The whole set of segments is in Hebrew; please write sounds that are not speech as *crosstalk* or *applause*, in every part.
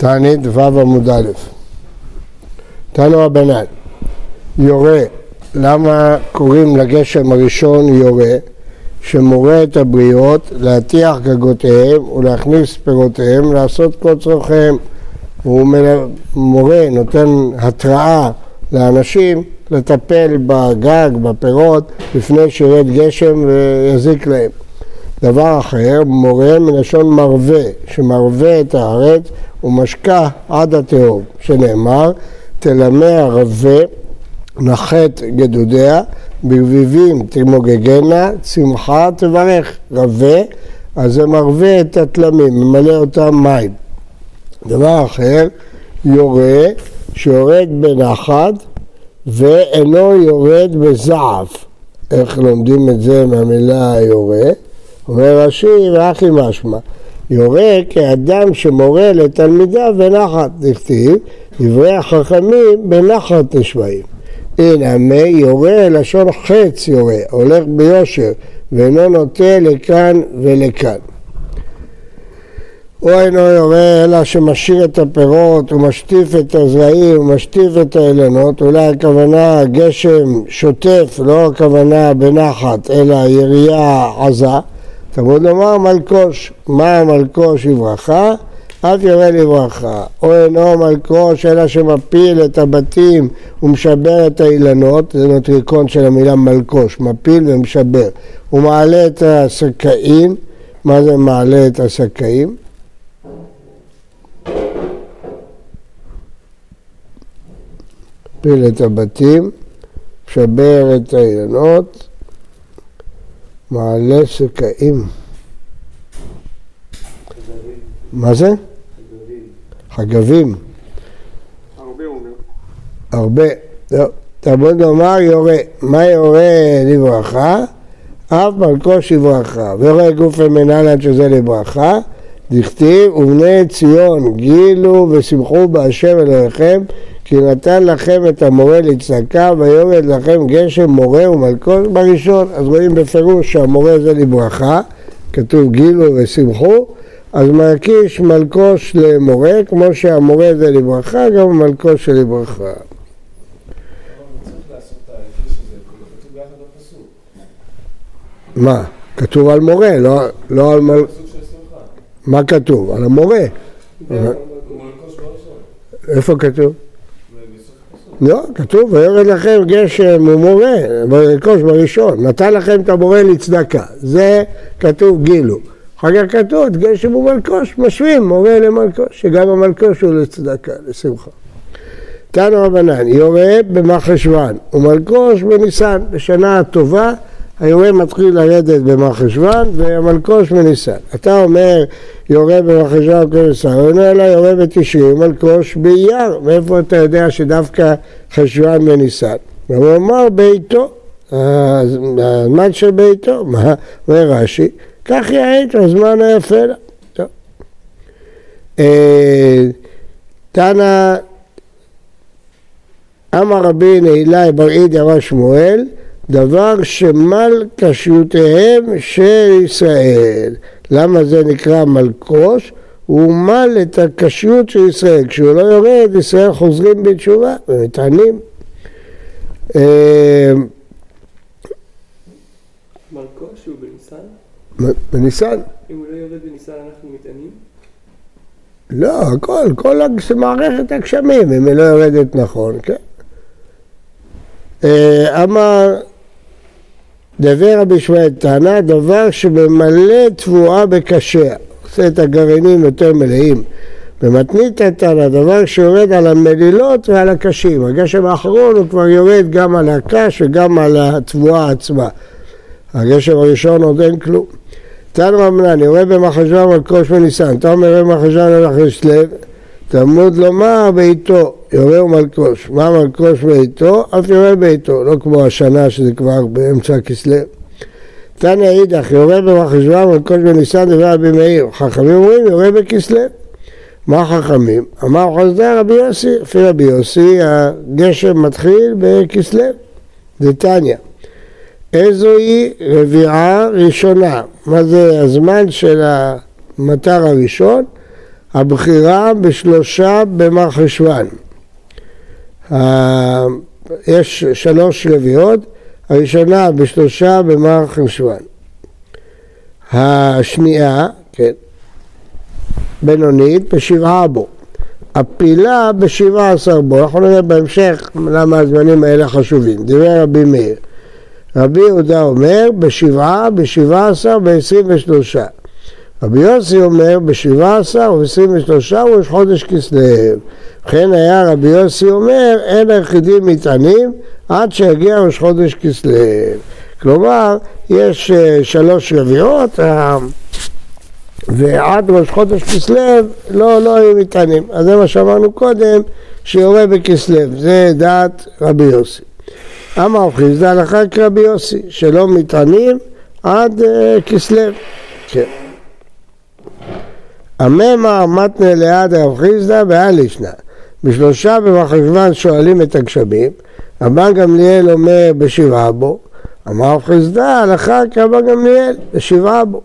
תענית ו' עמוד א'. תנו רבנן, יורה, למה קוראים לגשם הראשון יורה? שמורה את הבריות להטיח גגותיהם ולהכניס פירותיהם, לעשות כל צורכיהם. הוא מורה, נותן התראה לאנשים לטפל בגג, בפירות, לפני שירד גשם ויזיק להם. דבר אחר, מורה מלשון מרווה, שמרווה את הארץ ומשקה עד התהום, שנאמר, תלמי הרווה נחת גדודיה, ברביבים תמוגגנה, צמחה תברך. רווה, אז זה מרווה את התלמים, ממלא אותם מים. דבר אחר, יורה, שיורד בנחת ואינו יורד בזעף. איך לומדים את זה מהמילה יורה? אומר רש"י, ואחי משמע, יורה כאדם שמורה לתלמידיו בנחת, דכתיב, דברי החכמים בנחת נשמעים. הנה, מי יורה לשון חץ יורה, הולך ביושר, ואינו נוטה לכאן ולכאן. הוא אינו יורה אלא שמשאיר את הפירות ומשטיף את הזרעים ומשטיף את האילנות, אולי הכוונה גשם שוטף, לא הכוונה בנחת, אלא ירייה עזה. תמוד לומר מלקוש, מה המלקוש לברכה? אף יורה לברכה, או אינו מלקוש אלא שמפיל את הבתים ומשבר את האילנות, זה נוטריקון של המילה מלקוש, מפיל ומשבר, הוא מעלה את הסקאים, מה זה מעלה את הסקאים? מפיל את הבתים, משבר את האילנות, מעלה סקאים. מה זה? חגבים. הרבה אומר. הרבה. לא. תלמוד לומר יורה. מה יורה לברכה? אף מלכוש לברכה. ויורה גופי מנהלן שזה לברכה. דכתיב ובני ציון גילו ושמחו בהשם אלוהיכם כי נתן לכם את המורה לצדקה ויורד לכם גשם מורה ומלכוש בראשון. אז רואים בפירוש שהמורה זה לברכה, כתוב גילו ושמחו, אז מרקיש מלכוש למורה, כמו שהמורה זה לברכה, גם מלכוש של לברכה. מה? כתוב על מורה, לא, לא על מל... מה כתוב? על המורה. איפה כתוב? לא, כתוב, ויורד לכם גשם ומורה, ברכוש בראשון, נתן לכם את המורה לצדקה, זה כתוב גילו. אחר כך כתוב, גשם ומלקוש, משווים מורה למלקוש, שגם המלקוש הוא לצדקה, לשמחה. תנו רבנן, יורה במחשוון ומלקוש בניסן, בשנה הטובה היורה מתחיל לרדת במחשוון והמלקוש בניסן. אתה אומר יורה במחשוון בניסן, הוא אומר לה יורה בתשעים, מלקוש באייר, מאיפה אתה יודע שדווקא חשוון בניסן? הוא אמר ביתו, הזמן של ביתו, מה אומר רש"י? כך יעית, הזמן היפה לה. אה, תנא אמר רבי נעילי בר אידא אמר שמואל דבר שמל קשיותיהם של ישראל. למה זה נקרא מלקוש? הוא מל את הקשיות של ישראל. כשהוא לא יורד, ישראל חוזרים בתשובה ומתענים. אה, מלקוש הוא בניסן? בניסן. אם הוא לא יורד בניסן אנחנו מתענים? לא, הכל, כל מערכת הגשמים, אם היא לא יורדת נכון, כן. אה, אמר דבר רבי שמואל טענה, דבר שממלא תבואה בקשיה, עושה את הגרעינים יותר מלאים. במתנית טענה, דבר שיורד על המלילות ועל הקשים. הגשם האחרון הוא כבר יורד גם על הקש וגם על התבואה עצמה. הגשם הראשון עוד אין כלום. תן רמנן, יורה במחשבה מלקוש וניסן, אתה אומר במחשבה מלכש לב, תלמוד לומר בעיתו, יורה ומלקוש. מה מלקוש בעיתו? אף יורה בעיתו, לא כמו השנה שזה כבר באמצע כסלו. תניא אידך, יורה במחשבה מלקוש בניסן דבר רבי מאיר. חכמים אומרים יורה בכסלו. מה חכמים? אמר חסדה רבי יוסי, לפי רבי יוסי הגשם מתחיל בכסלו. זה תניא. איזוהי רביעה ראשונה. מה זה הזמן של המטר הראשון? הבחירה בשלושה במרחשוון. יש שלוש רביעיות, הראשונה בשלושה במרחשוון. השנייה, כן, בינונית, בשבעה בו. הפילה בשבעה עשר בו, אנחנו נראה בהמשך למה הזמנים האלה חשובים. דיבר רבי מאיר. רבי יהודה אומר בשבעה, בשבעה עשר, בעשרים ושלושה. רבי יוסי אומר בשבעה עשר ובעשרים ושלושה ראש חודש כסלו. וכן היה רבי יוסי אומר אין היחידים מטענים עד שיגיע ראש חודש כסלו. כלומר יש אה, שלוש רביעות אה, ועד ראש חודש כסלו לא, לא היו מטענים. אז זה מה שאמרנו קודם שיורה בכסלו, זה דעת רבי יוסי. אמר רב חיסדא הלכה כרבי יוסי, שלא מטענים עד uh, כסלו. כן. הממה מתנה ליד רב חיסדא ואל ישנה. בשלושה במחשבן שואלים את הגשמים, רבן גמליאל אומר בשבעה בו, אמר רב חיסדא הלכה כרבן גמליאל בשבעה בו.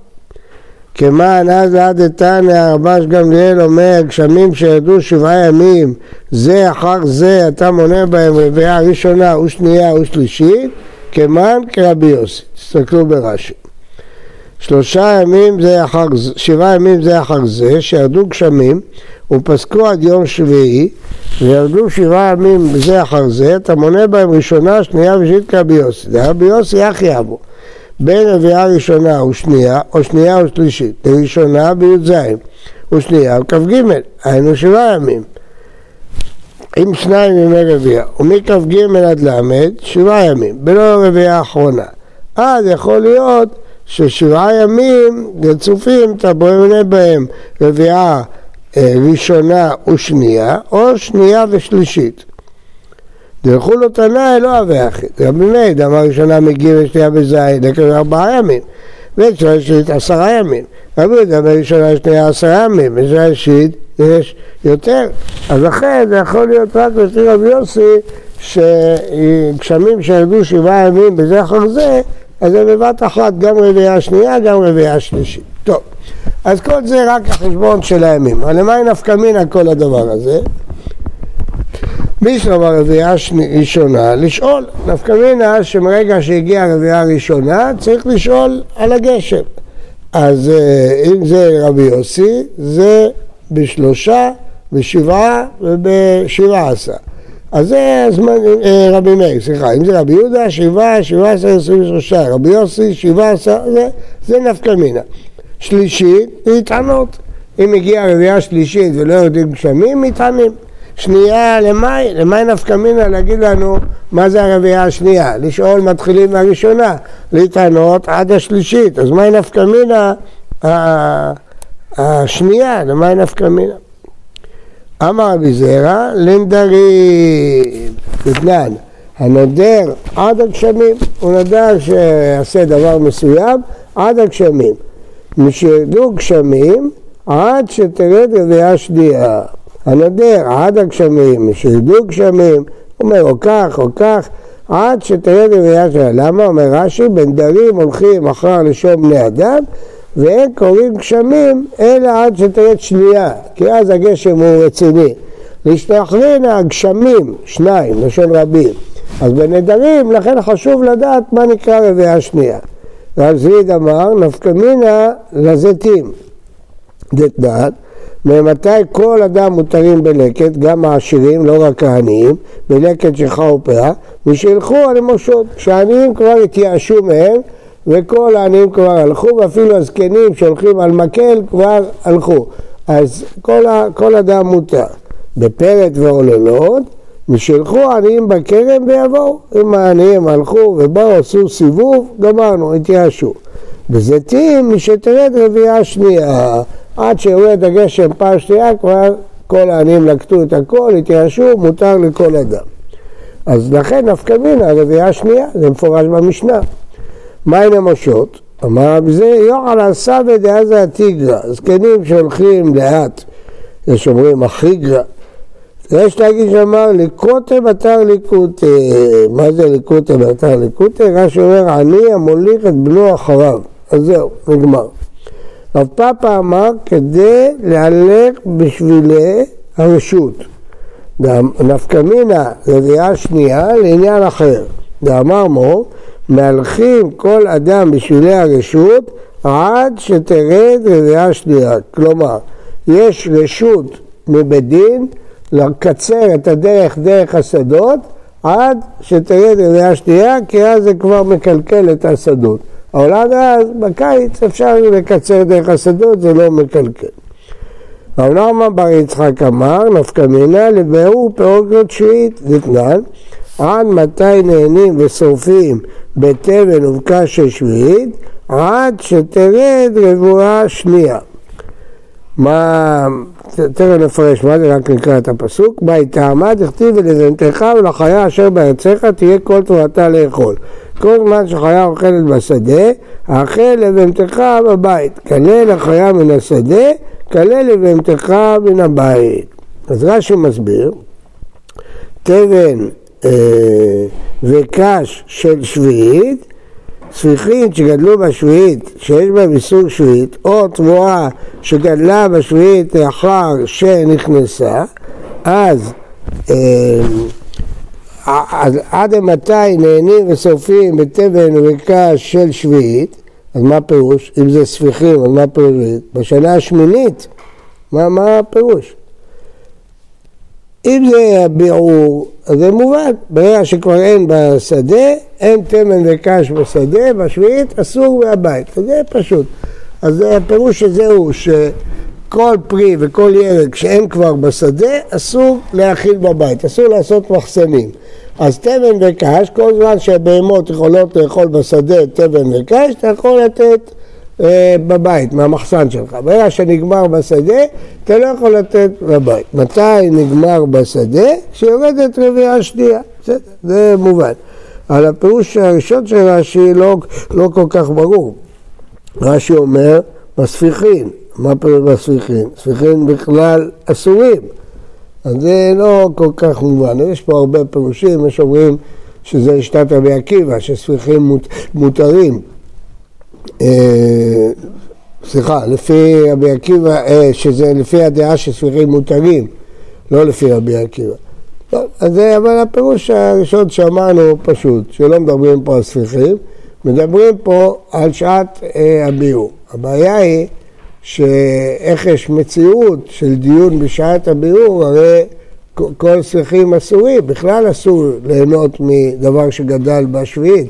כמען אז עד איתנא רבש גמליאל אומר גשמים שירדו שבעה ימים זה אחר זה אתה מונה בהם רביעה ראשונה ושנייה ושלישית כמען כרבי יוסי, תסתכלו ברש"י. שלושה ימים זה אחר זה, שבעה ימים זה אחר זה שירדו גשמים ופסקו עד יום שביעי וירדו שבעה ימים זה אחר זה אתה מונה בהם ראשונה, שנייה ושלישית כרבי יוסי. רבי יוסי אחי אבו בין רביעה ראשונה ושנייה, או שנייה ושלישית, לראשונה בי"ז, ושנייה וכ"ג, היינו שבעה ימים. עם שניים ימי רביעה, ומכ"ג עד ל', שבעה ימים, בלא רביעה אחרונה. אז יכול להיות ששבעה ימים רצופים אתה בונה בהם רביעה אה, ראשונה ושנייה, או שנייה ושלישית. דרכו לו תנאי לא אבי אחי. רבי מאיר, דמה ראשונה מגיע ושנייה בזין, לקרב ארבעה ימים. ושנייה שלישית עשרה ימים. רבי יהודה בראשונה שנייה עשרה ימים, בשנייה שלישית יש יותר. אז לכן זה יכול להיות רק לפי רבי יוסי, שגשמים שירדו שבעה ימים בזה אחר זה, אז זה בבת אחת גם רביעייה שנייה, גם רביעייה שלישית. טוב, אז כל זה רק החשבון של הימים. אבל למה נפקא מינה כל הדבר הזה? מי שאמר רביעייה ראשונה, לשאול. נפקא מינה שמרגע שהגיעה הרביעייה הראשונה צריך לשאול על הגשם. אז אה, אם זה רבי יוסי, זה בשלושה, בשבעה ובשבעה עשר. אז זה הזמן, אה, רבי מאיר, סליחה, אם זה רבי יהודה, שבעה, שבעה עשר, עשרים ושלושה, רבי יוסי, שבעה עשר, זה, זה נפקא מינה. שלישית, להתענות. אם הגיעה רביעייה שלישית ולא יורדים גשמים, מתענים. שנייה למאי, למאי נפקא מינה להגיד לנו מה זה הרביעייה השנייה, לשאול מתחילים מהראשונה, להתענות עד השלישית, אז מאי נפקא מינה השנייה, למאי נפקא מינה. אמר רבי זרע, לנדרים, כתנן, הנודר עד הגשמים, הוא נדר שיעשה דבר מסוים עד הגשמים. משירדו גשמים עד שתרד רביעייה שנייה. הנודר עד הגשמים, שירדו גשמים, אומר או כך או כך, עד שתרד רביעייה שלה. למה? אומר רש"י, בנדרים הולכים אחר לשון בני אדם, ואין קוראים גשמים אלא עד שתרד שנייה, כי אז הגשם הוא רציני. להשתכננה גשמים, שניים, לשון רבים. אז בנדרים, לכן חשוב לדעת מה נקרא רביעייה שנייה. רב זריד אמר, נפקא מינה לזיתים. דתנת, ממתי כל אדם מותרים בלקט, גם העשירים, לא רק העניים, בלקט שכחה ופאה, ושילכו על המושות, כשהעניים כבר התייאשו מהם, וכל העניים כבר הלכו, ואפילו הזקנים שהולכים על מקל כבר הלכו. אז כל, ה, כל אדם מותר. בפרט ועוללות, ושילכו העניים בכרם ויבואו. אם העניים הלכו ובאו, עשו סיבוב, גמרנו, התייאשו. בזיתים, משתרד רביעייה שנייה. עד שיורד הגשם פעם שנייה כבר כל העניים לקטו את הכל, התייאשו, מותר לכל אדם. אז לכן נפקא מינה, הרביעייה השנייה, זה מפורש במשנה. מהי נמושות? אמר רבי זה יוחל עשה בדעזה התיגרא, זקנים שהולכים לאט, יש שאומרים החיגרא. יש להגיד שאמר ליקוטה בתר ליקוטה, מה זה ליקוטה בתר ליקוטה? רש"י אומר עני המוליך את בנו אחריו, אז זהו, נגמר. רב פאפה אמר כדי להלך בשבילי הרשות. נפקא מינה רביעה שנייה לעניין אחר. ואמר מו, מהלכים כל אדם בשבילי הרשות עד שתרד רביעה שנייה. כלומר, יש רשות מבית דין לקצר את הדרך דרך השדות עד שתרד רביעה שנייה, כי אז זה כבר מקלקל את השדות. אבל עד אז, בקיץ אפשר לקצר דרך השדות, זה לא מקלקל. רב נחמן בר יצחק אמר, נפקא מינה לביאור פירות שביעית, דתנן, עד מתי נהנים ושורפים בתבן ובקש שביעית, עד שתרד רבועה שנייה. מה, תכף נפרש מה זה, רק נקרא את הפסוק. בהתאמה דכתיב ולזנתך ולחיה אשר בארצך תהיה כל תורתה לאכול. כל זמן שחיה אוכלת בשדה, האכל לבהמתך בבית. כלה לחיה מן השדה, כלה לבהמתך מן הבית. אז רש"י מסביר, תבן וקש של שביעית ספיחית שגדלו בשביעית, שיש בהם איסור שביעית, או תבואה שגדלה בשביעית לאחר שנכנסה, אז אה, עד מתי נהנים ושורפים בתבן ובקש של שביעית, אז מה הפירוש? אם זה ספיחים, אז מה הפירוש? בשנה השמינית, מה, מה הפירוש? אם זה הביעור, אז זה מובן, ברגע שכבר אין בשדה, אין תמן וקש בשדה, בשביעית אסור מהבית, זה פשוט. אז הפירוש הזה הוא שכל פרי וכל ירק שאין כבר בשדה, אסור להאכיל בבית, אסור לעשות מחסנים. אז תבן וקש, כל זמן שהבהמות יכולות לאכול בשדה תבן וקש, אתה יכול לתת בבית, מהמחסן שלך. ברגע שנגמר בשדה, אתה לא יכול לתת בבית. מתי נגמר בשדה? כשיורדת רביעה שנייה. בסדר, זה מובן. אבל הפירוש הראשון של רש"י לא, לא כל כך ברור. רש"י אומר, בספיחין. מה פירוש בספיחין? ספיחין בכלל אסורים. אז זה לא כל כך מובן. יש פה הרבה פירושים, יש אומרים שזה שיטת רבי עקיבא, שספיחין מות, מותרים. אה, סליחה, לפי רבי עקיבא, אה, שזה לפי הדעה שספיחים מותרים, לא לפי רבי עקיבא. טוב, אז זה אבל הפירוש הראשון שאמרנו פשוט, שלא מדברים פה על ספיחים, מדברים פה על שעת אה, הביאור. הבעיה היא שאיך יש מציאות של דיון בשעת הביאור, הרי כל ספיחים אסורים, בכלל אסור ליהנות מדבר שגדל בשביעית.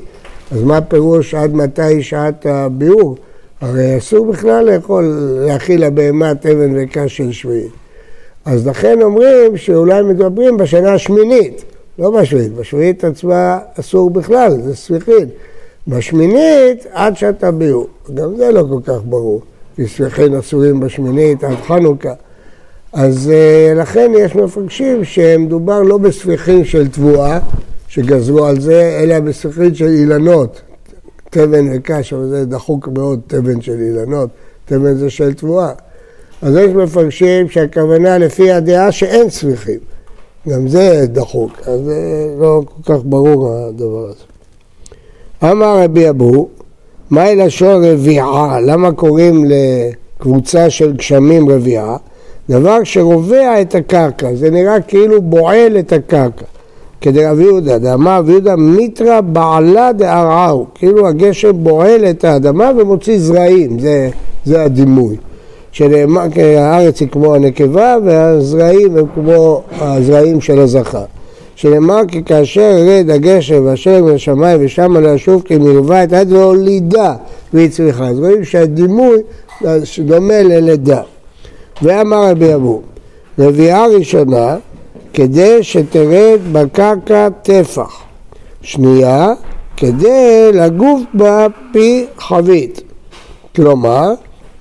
אז מה פירוש עד מתי שעת הביאור? הרי אסור בכלל לאכול, להאכיל לבהמה תבן וקש של שביעית. אז לכן אומרים שאולי מדברים בשנה השמינית, לא בשביעית, בשביעית עצמה אסור בכלל, זה ספיחין. בשמינית עד שעת הביאור, גם זה לא כל כך ברור, כי ספיחין אסורים בשמינית עד חנוכה. אז אה, לכן יש מפרשים שמדובר לא בספיחין של תבואה, שגזרו על זה, אלא בספרית של אילנות, תבן וקש, אבל זה דחוק מאוד, תבן של אילנות, תבן זה של תבואה. אז יש מפרשים שהכוונה לפי הדעה שאין ספיחים, גם זה דחוק, אז זה לא כל כך ברור הדבר הזה. אמר רבי אבו, מהי לשון רביעה? למה קוראים לקבוצה של גשמים רביעה? דבר שרובע את הקרקע, זה נראה כאילו בועל את הקרקע. כדי רבי יהודה, דאמר רבי יהודה מיתרא בעלה דערערו, כאילו הגשם בועל את האדמה ומוציא זרעים, זה, זה הדימוי. שנאמר, הארץ היא כמו הנקבה והזרעים הם כמו הזרעים של הזכר. שנאמר כי כאשר ירד הגשם ואשר מן השמיים ושמה לא ישוב כי מלווה את היד והולידה והיא צריכה. אז רואים שהדימוי דומה ללידה. ואמר רבי אבו, רביעה ראשונה כדי שתרד בקרקע טפח. שנייה, כדי לגוף בה פי חבית. כלומר,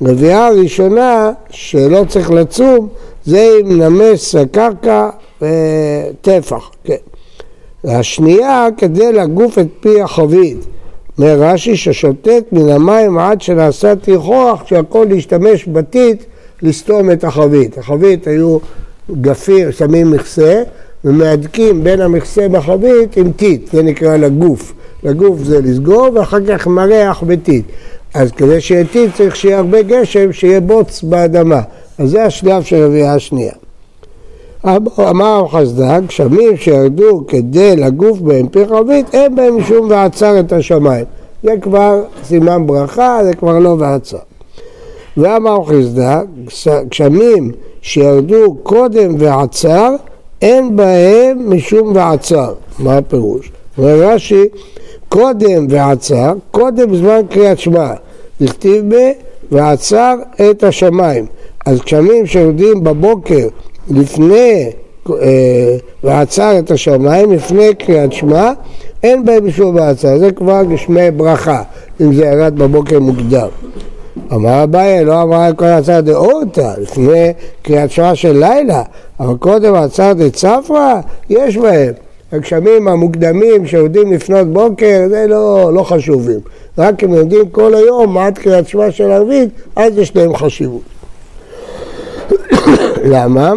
רביעה הראשונה שלא צריך לצום זה אם נמס הקרקע וטפח. כן. והשנייה כדי לגוף את פי החבית. אומר רש"י ששוטט מן המים עד שנעשה תיכוח שיכול להשתמש בטיט לסתום את החבית. החבית היו גפים, שמים מכסה ומהדקים בין המכסה בחבית עם טיט, זה נקרא לגוף. לגוף זה לסגור ואחר כך מרח בטיט. אז כדי שיתיב צריך שיהיה הרבה גשם, שיהיה בוץ באדמה. אז זה השלב של הביאה השנייה. אמר חסדה, גשמים שירדו כדי לגוף בהם פי חבית, אין בהם משום ועצר את השמיים. זה כבר סימן ברכה, זה כבר לא ועצר. ואמר חסדה, גשמים שירדו קודם ועצר, אין בהם משום ועצר. מה הפירוש? אומר רש"י, קודם ועצר, קודם זמן קריאת שמע, נכתיב ב... ועצר את השמיים. אז גשמים שיורדים בבוקר לפני אה, ועצר את השמיים, לפני קריאת שמע, אין בהם משום ועצר, זה כבר גשמי ברכה, אם זה ירד בבוקר מוקדם. אמר אביי, לא אמר כל עצר דאורתא, לפני קריאת שמע של לילה, אבל קודם עצר דצפרא, יש בהם. הגשמים המוקדמים שיורדים לפנות בוקר, זה לא, לא חשובים. רק אם יודעים כל היום עד קריאת שמע של ערבית, אז יש להם חשיבות. *coughs* למה?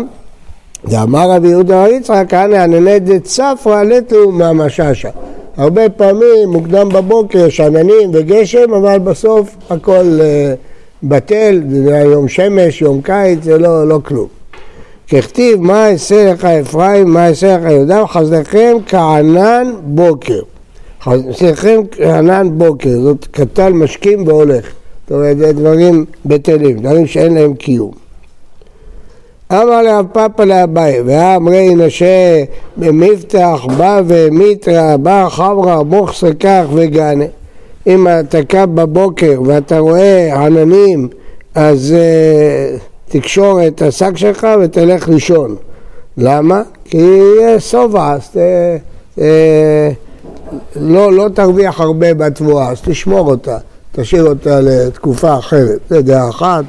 ואמר רבי יהודה יצחק, אנא ענני דצפרא לטו מהמשאשא. הרבה פעמים, מוקדם בבוקר, יש עננים וגשם, אבל בסוף הכל uh, בטל, זה יום שמש, יום קיץ, זה לא, לא כלום. ככתיב, מה אעשה לך אפרים, מה אעשה לך יהודה, חסדכם כענן בוקר. חסדכם כענן בוקר, זאת קטל משקים והולך. זאת אומרת, זה דברים בטלים, דברים שאין להם קיום. אמר לאב פאפא לאביי, ואמרי נשה במבטח, בא ומיתרא, בא חברה, מוכסה כך וגנה. אם אתה קם בבוקר ואתה רואה עננים, אז uh, תקשור את השק שלך ותלך לישון. למה? כי יהיה שובע, אז ת, uh, לא, לא תרוויח הרבה בתבואה, אז תשמור אותה, תשאיר אותה לתקופה אחרת. זה דעה אחת.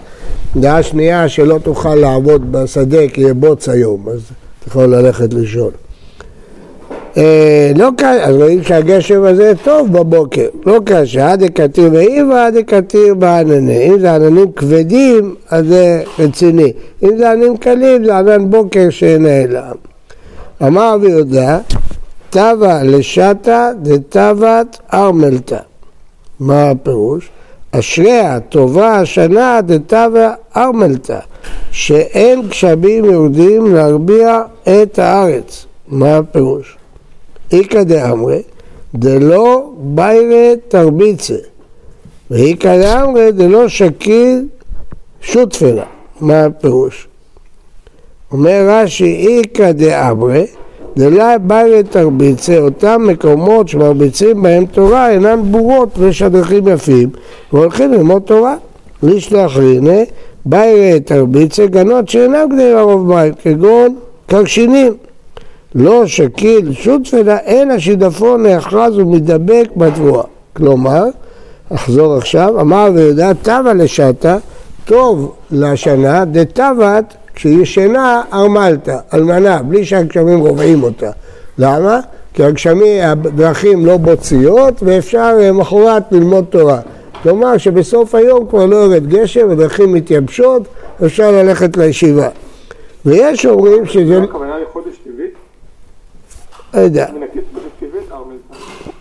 דעה שנייה שלא תוכל לעבוד בשדה כי יהיה בוץ היום, אז אתה יכול ללכת לישון. אה, לא קשה, אז רואים שהגשם הזה טוב בבוקר, לא קשה, עד דקתיר באיבה, עד דקתיר בענני. אם זה עננים כבדים, אז זה רציני. אם זה עננים קלים, זה ענן בוקר שנעלם. אמר רבי יהודה, תבה לשתה דתבת ארמלתא. מה הפירוש? אשריה, טובה השנה דתווה ארמלתא, שאין גשמים יהודים להרביע את הארץ. מה הפירוש? איכא דאמרי, דלא ביירה תרביצה, ואיכא דאמרי דלא שקיל שותפלה. מה הפירוש? אומר רש"י, איכא דאמרי, דלה ביירה תרביצה, אותם מקומות שמרביצים בהם תורה אינן בורות ויש הדרכים יפים והולכים ללמוד תורה. לשלח הנה ביירה תרביצה גנות שאינם כדי לרוב מים, כגון קרשינים. לא שקיל שותפלה, אין השידפון נאחז ומדבק בתבואה. כלומר, אחזור עכשיו, אמר ויודע תבה לשתה, טוב לשנה, דתבת כשהיא ישנה, ארמלתא, אלמנה, בלי שהגשמים רובעים אותה. למה? כי הגשמים, הדרכים לא בוציות ואפשר אה, מחרת ללמוד תורה. כלומר שבסוף היום כבר לא יורד גשם, הדרכים מתייבשות, אפשר ללכת לישיבה. ויש אומרים שזה... הכוונה לחודש טבעית? לא יודע.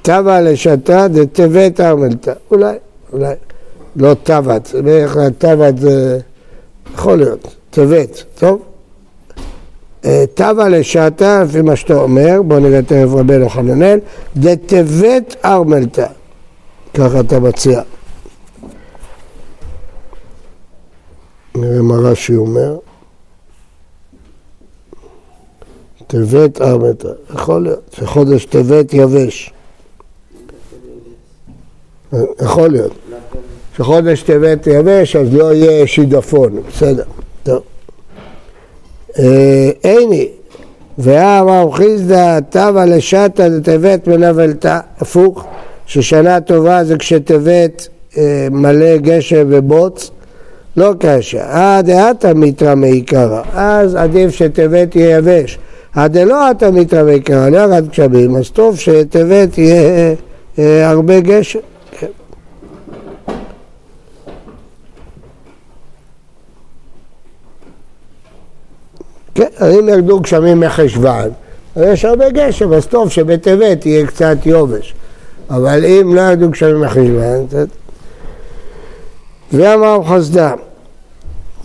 טבע לשתה דטבת ארמלתא. אולי, אולי. לא טבת, טבת זה... יכול להיות. טבת, טוב? טבע אה, לשעתה, לפי מה שאתה אומר, בוא נראה תכף רבנו חננאל, דטבת ארמלתא, ככה אתה מציע. נראה מה רש"י אומר. טבת ארמלתא, יכול להיות, שחודש טבת יבש. יכול להיות. שחודש טבת יבש אז לא יהיה שידפון, בסדר. טוב. איני, ואמר חיסדא תבה לשתא דטבת מנבלתא, הפוך, ששנה טובה זה כשטבת אה, מלא גשם ובוץ, לא קשה. אה דעתא מיתרא מעיקרא, אז עדיף שטבת יהיה יבש. הדלא עתא מיתרא מעיקרא, לא ירד גשמים, אז טוב שטבת יהיה אה, הרבה גשם. כן, אם ירדו גשמים מחשוון, יש הרבה גשם, אז טוב שבטבת יהיה קצת יובש. אבל אם לא ירדו גשמים מחשוון, ואמר חסדה,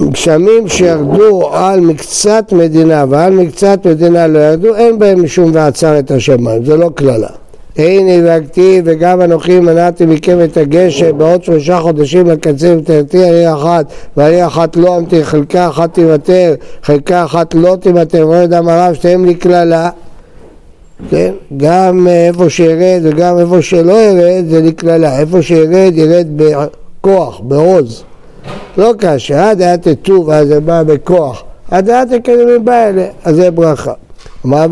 גשמים שירדו על מקצת מדינה ועל מקצת מדינה לא ירדו, אין בהם משום ועצר את השמיים, זה לא קללה. הנה נבהגתי וגם אנוכי מנעתי מכם את הגשם בעוד שלושה חודשים לקצה ותרתי עלי אחת ועלי אחת לא אמתי חלקה אחת תיוותר חלקה אחת לא תיוותר ולא יודע מה רב שתיהם לי קללה. כן? גם איפה שירד וגם איפה שלא ירד זה קללה. איפה שירד ירד בכוח, בעוז. לא קשה, עד היה תטוב אז זה בא בכוח. עד היה תקדמים בא אלה אז זה ברכה אמר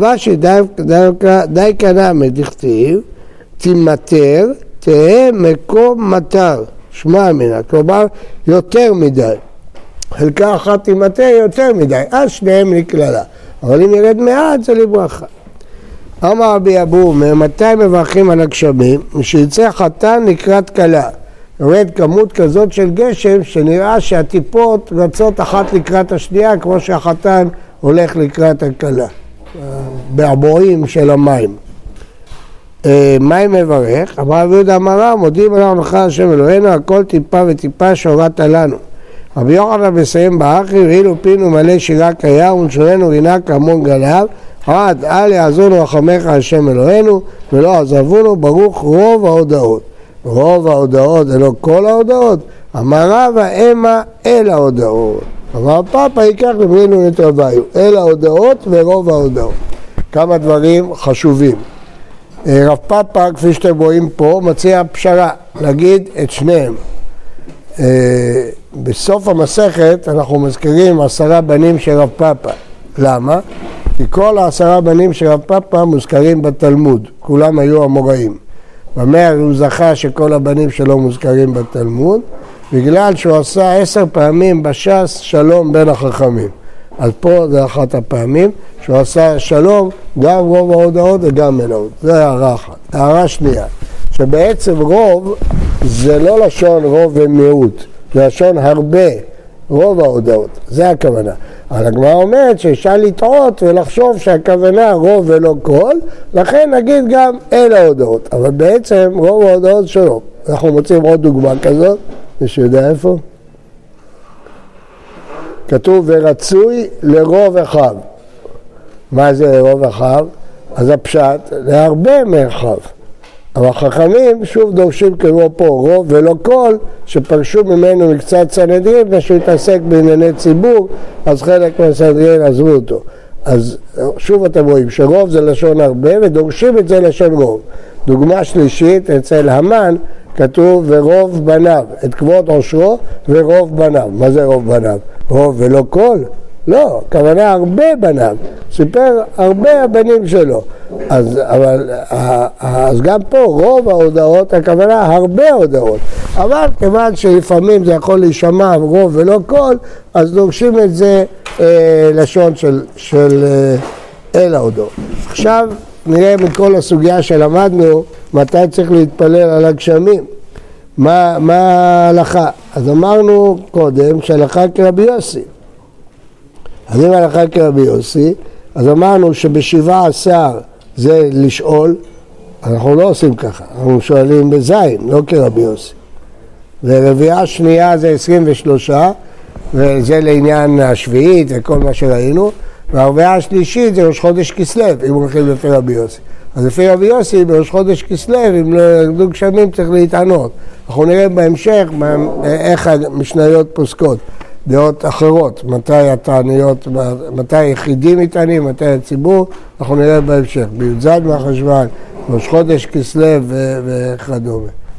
די כנמי דכתיב, תימטר, תהא מקום מטר, שמע מינה, כלומר יותר מדי. חלקה אחת תימטר יותר מדי, אז שניהם לקללה. אבל אם ירד מעט זה לברכה. אמר רבי אבומר, מתי מברכים על הגשמים? כשיצא חתן לקראת כלה. יורד כמות כזאת של גשם שנראה שהטיפות רצות אחת לקראת השנייה כמו שהחתן הולך לקראת הכלה. בעבועים של המים. אה, מים מברך? אמר רבי יהודה אמרה, מודים אנחנו לך השם אלוהינו, הכל טיפה וטיפה שהורדת לנו. רבי יוחנן מסיים באחי, ואילו פינו מלא שירה קיים, ונשוננו רינה כהמון גליו, עד אל יעזונו רחמך השם אלוהינו, ולא עזבונו, ברוך רוב ההודעות. רוב ההודעות זה לא כל ההודעות, אמר רב האמה אל ההודעות. אמר פאפה ייקח לברינו נתרוויו, אל ההודעות ורוב ההודעות. כמה דברים חשובים. אה, רב פאפה, כפי שאתם רואים פה, מציע פשרה, להגיד את שניהם. אה, בסוף המסכת אנחנו מזכירים עשרה בנים של רב פאפה. למה? כי כל העשרה בנים של רב פאפה מוזכרים בתלמוד, כולם היו אמוראים. במה הוא זכה שכל הבנים שלו מוזכרים בתלמוד? בגלל שהוא עשה עשר פעמים בש"ס שלום בין החכמים. אז פה זה אחת הפעמים שהוא עשה שלום גם רוב ההודעות וגם מלאות. זו הערה אחת. הערה שנייה, שבעצם רוב זה לא לשון רוב ומיעוט, זה לשון הרבה, רוב ההודעות, זה הכוונה. אבל הגמרא אומרת שאפשר לטעות ולחשוב שהכוונה רוב ולא כל, לכן נגיד גם אל ההודעות, אבל בעצם רוב ההודעות שלו. אנחנו מוצאים עוד דוגמה כזאת, מישהו יודע איפה? כתוב ורצוי לרוב אחיו. מה זה לרוב אחיו? אז הפשט, להרבה מרחב. אבל החכמים שוב דורשים כמו פה רוב ולא כל שפרשו ממנו מקצת סנהדרין ושהוא התעסק בענייני ציבור אז חלק מהסנהדרין עזבו אותו אז שוב אתם רואים שרוב זה לשון הרבה ודורשים את זה לשון רוב דוגמה שלישית אצל המן כתוב ורוב בניו, את כבוד עושרו ורוב בניו. מה זה רוב בניו? רוב ולא כל? לא, הכוונה הרבה בניו, סיפר הרבה הבנים שלו. אז, אבל, אז גם פה רוב ההודעות, הכוונה הרבה הודעות. אבל כיוון שלפעמים זה יכול להישמע רוב ולא קול, אז דורשים את זה אה, לשון של, של אה, אל ההודעות. עכשיו נראה מכל הסוגיה שלמדנו מתי צריך להתפלל על הגשמים. מה, מה ההלכה? אז אמרנו קודם שהלכה כרבי יוסי. אז אם הלכה כרבי יוסי, אז אמרנו שבשבעה עשר זה לשאול, אנחנו לא עושים ככה, אנחנו שואלים בזין, לא כרבי יוסי. ורביעה שנייה זה עשרים ושלושה, וזה לעניין השביעית וכל מה שראינו, והרביעה השלישית זה ראש חודש כסלו, אם הולכים לפי רבי יוסי. אז לפי רבי יוסי בראש חודש כסלו, אם לא ירדו גשמים צריך להתענות. אנחנו נראה בהמשך איך המשניות פוסקות, דעות אחרות, מתי התעניות, מתי היחידים מתענים, מתי הציבור, אנחנו נראה בהמשך, בי"ז מהחשוון, ראש חודש כסלו וכדומה.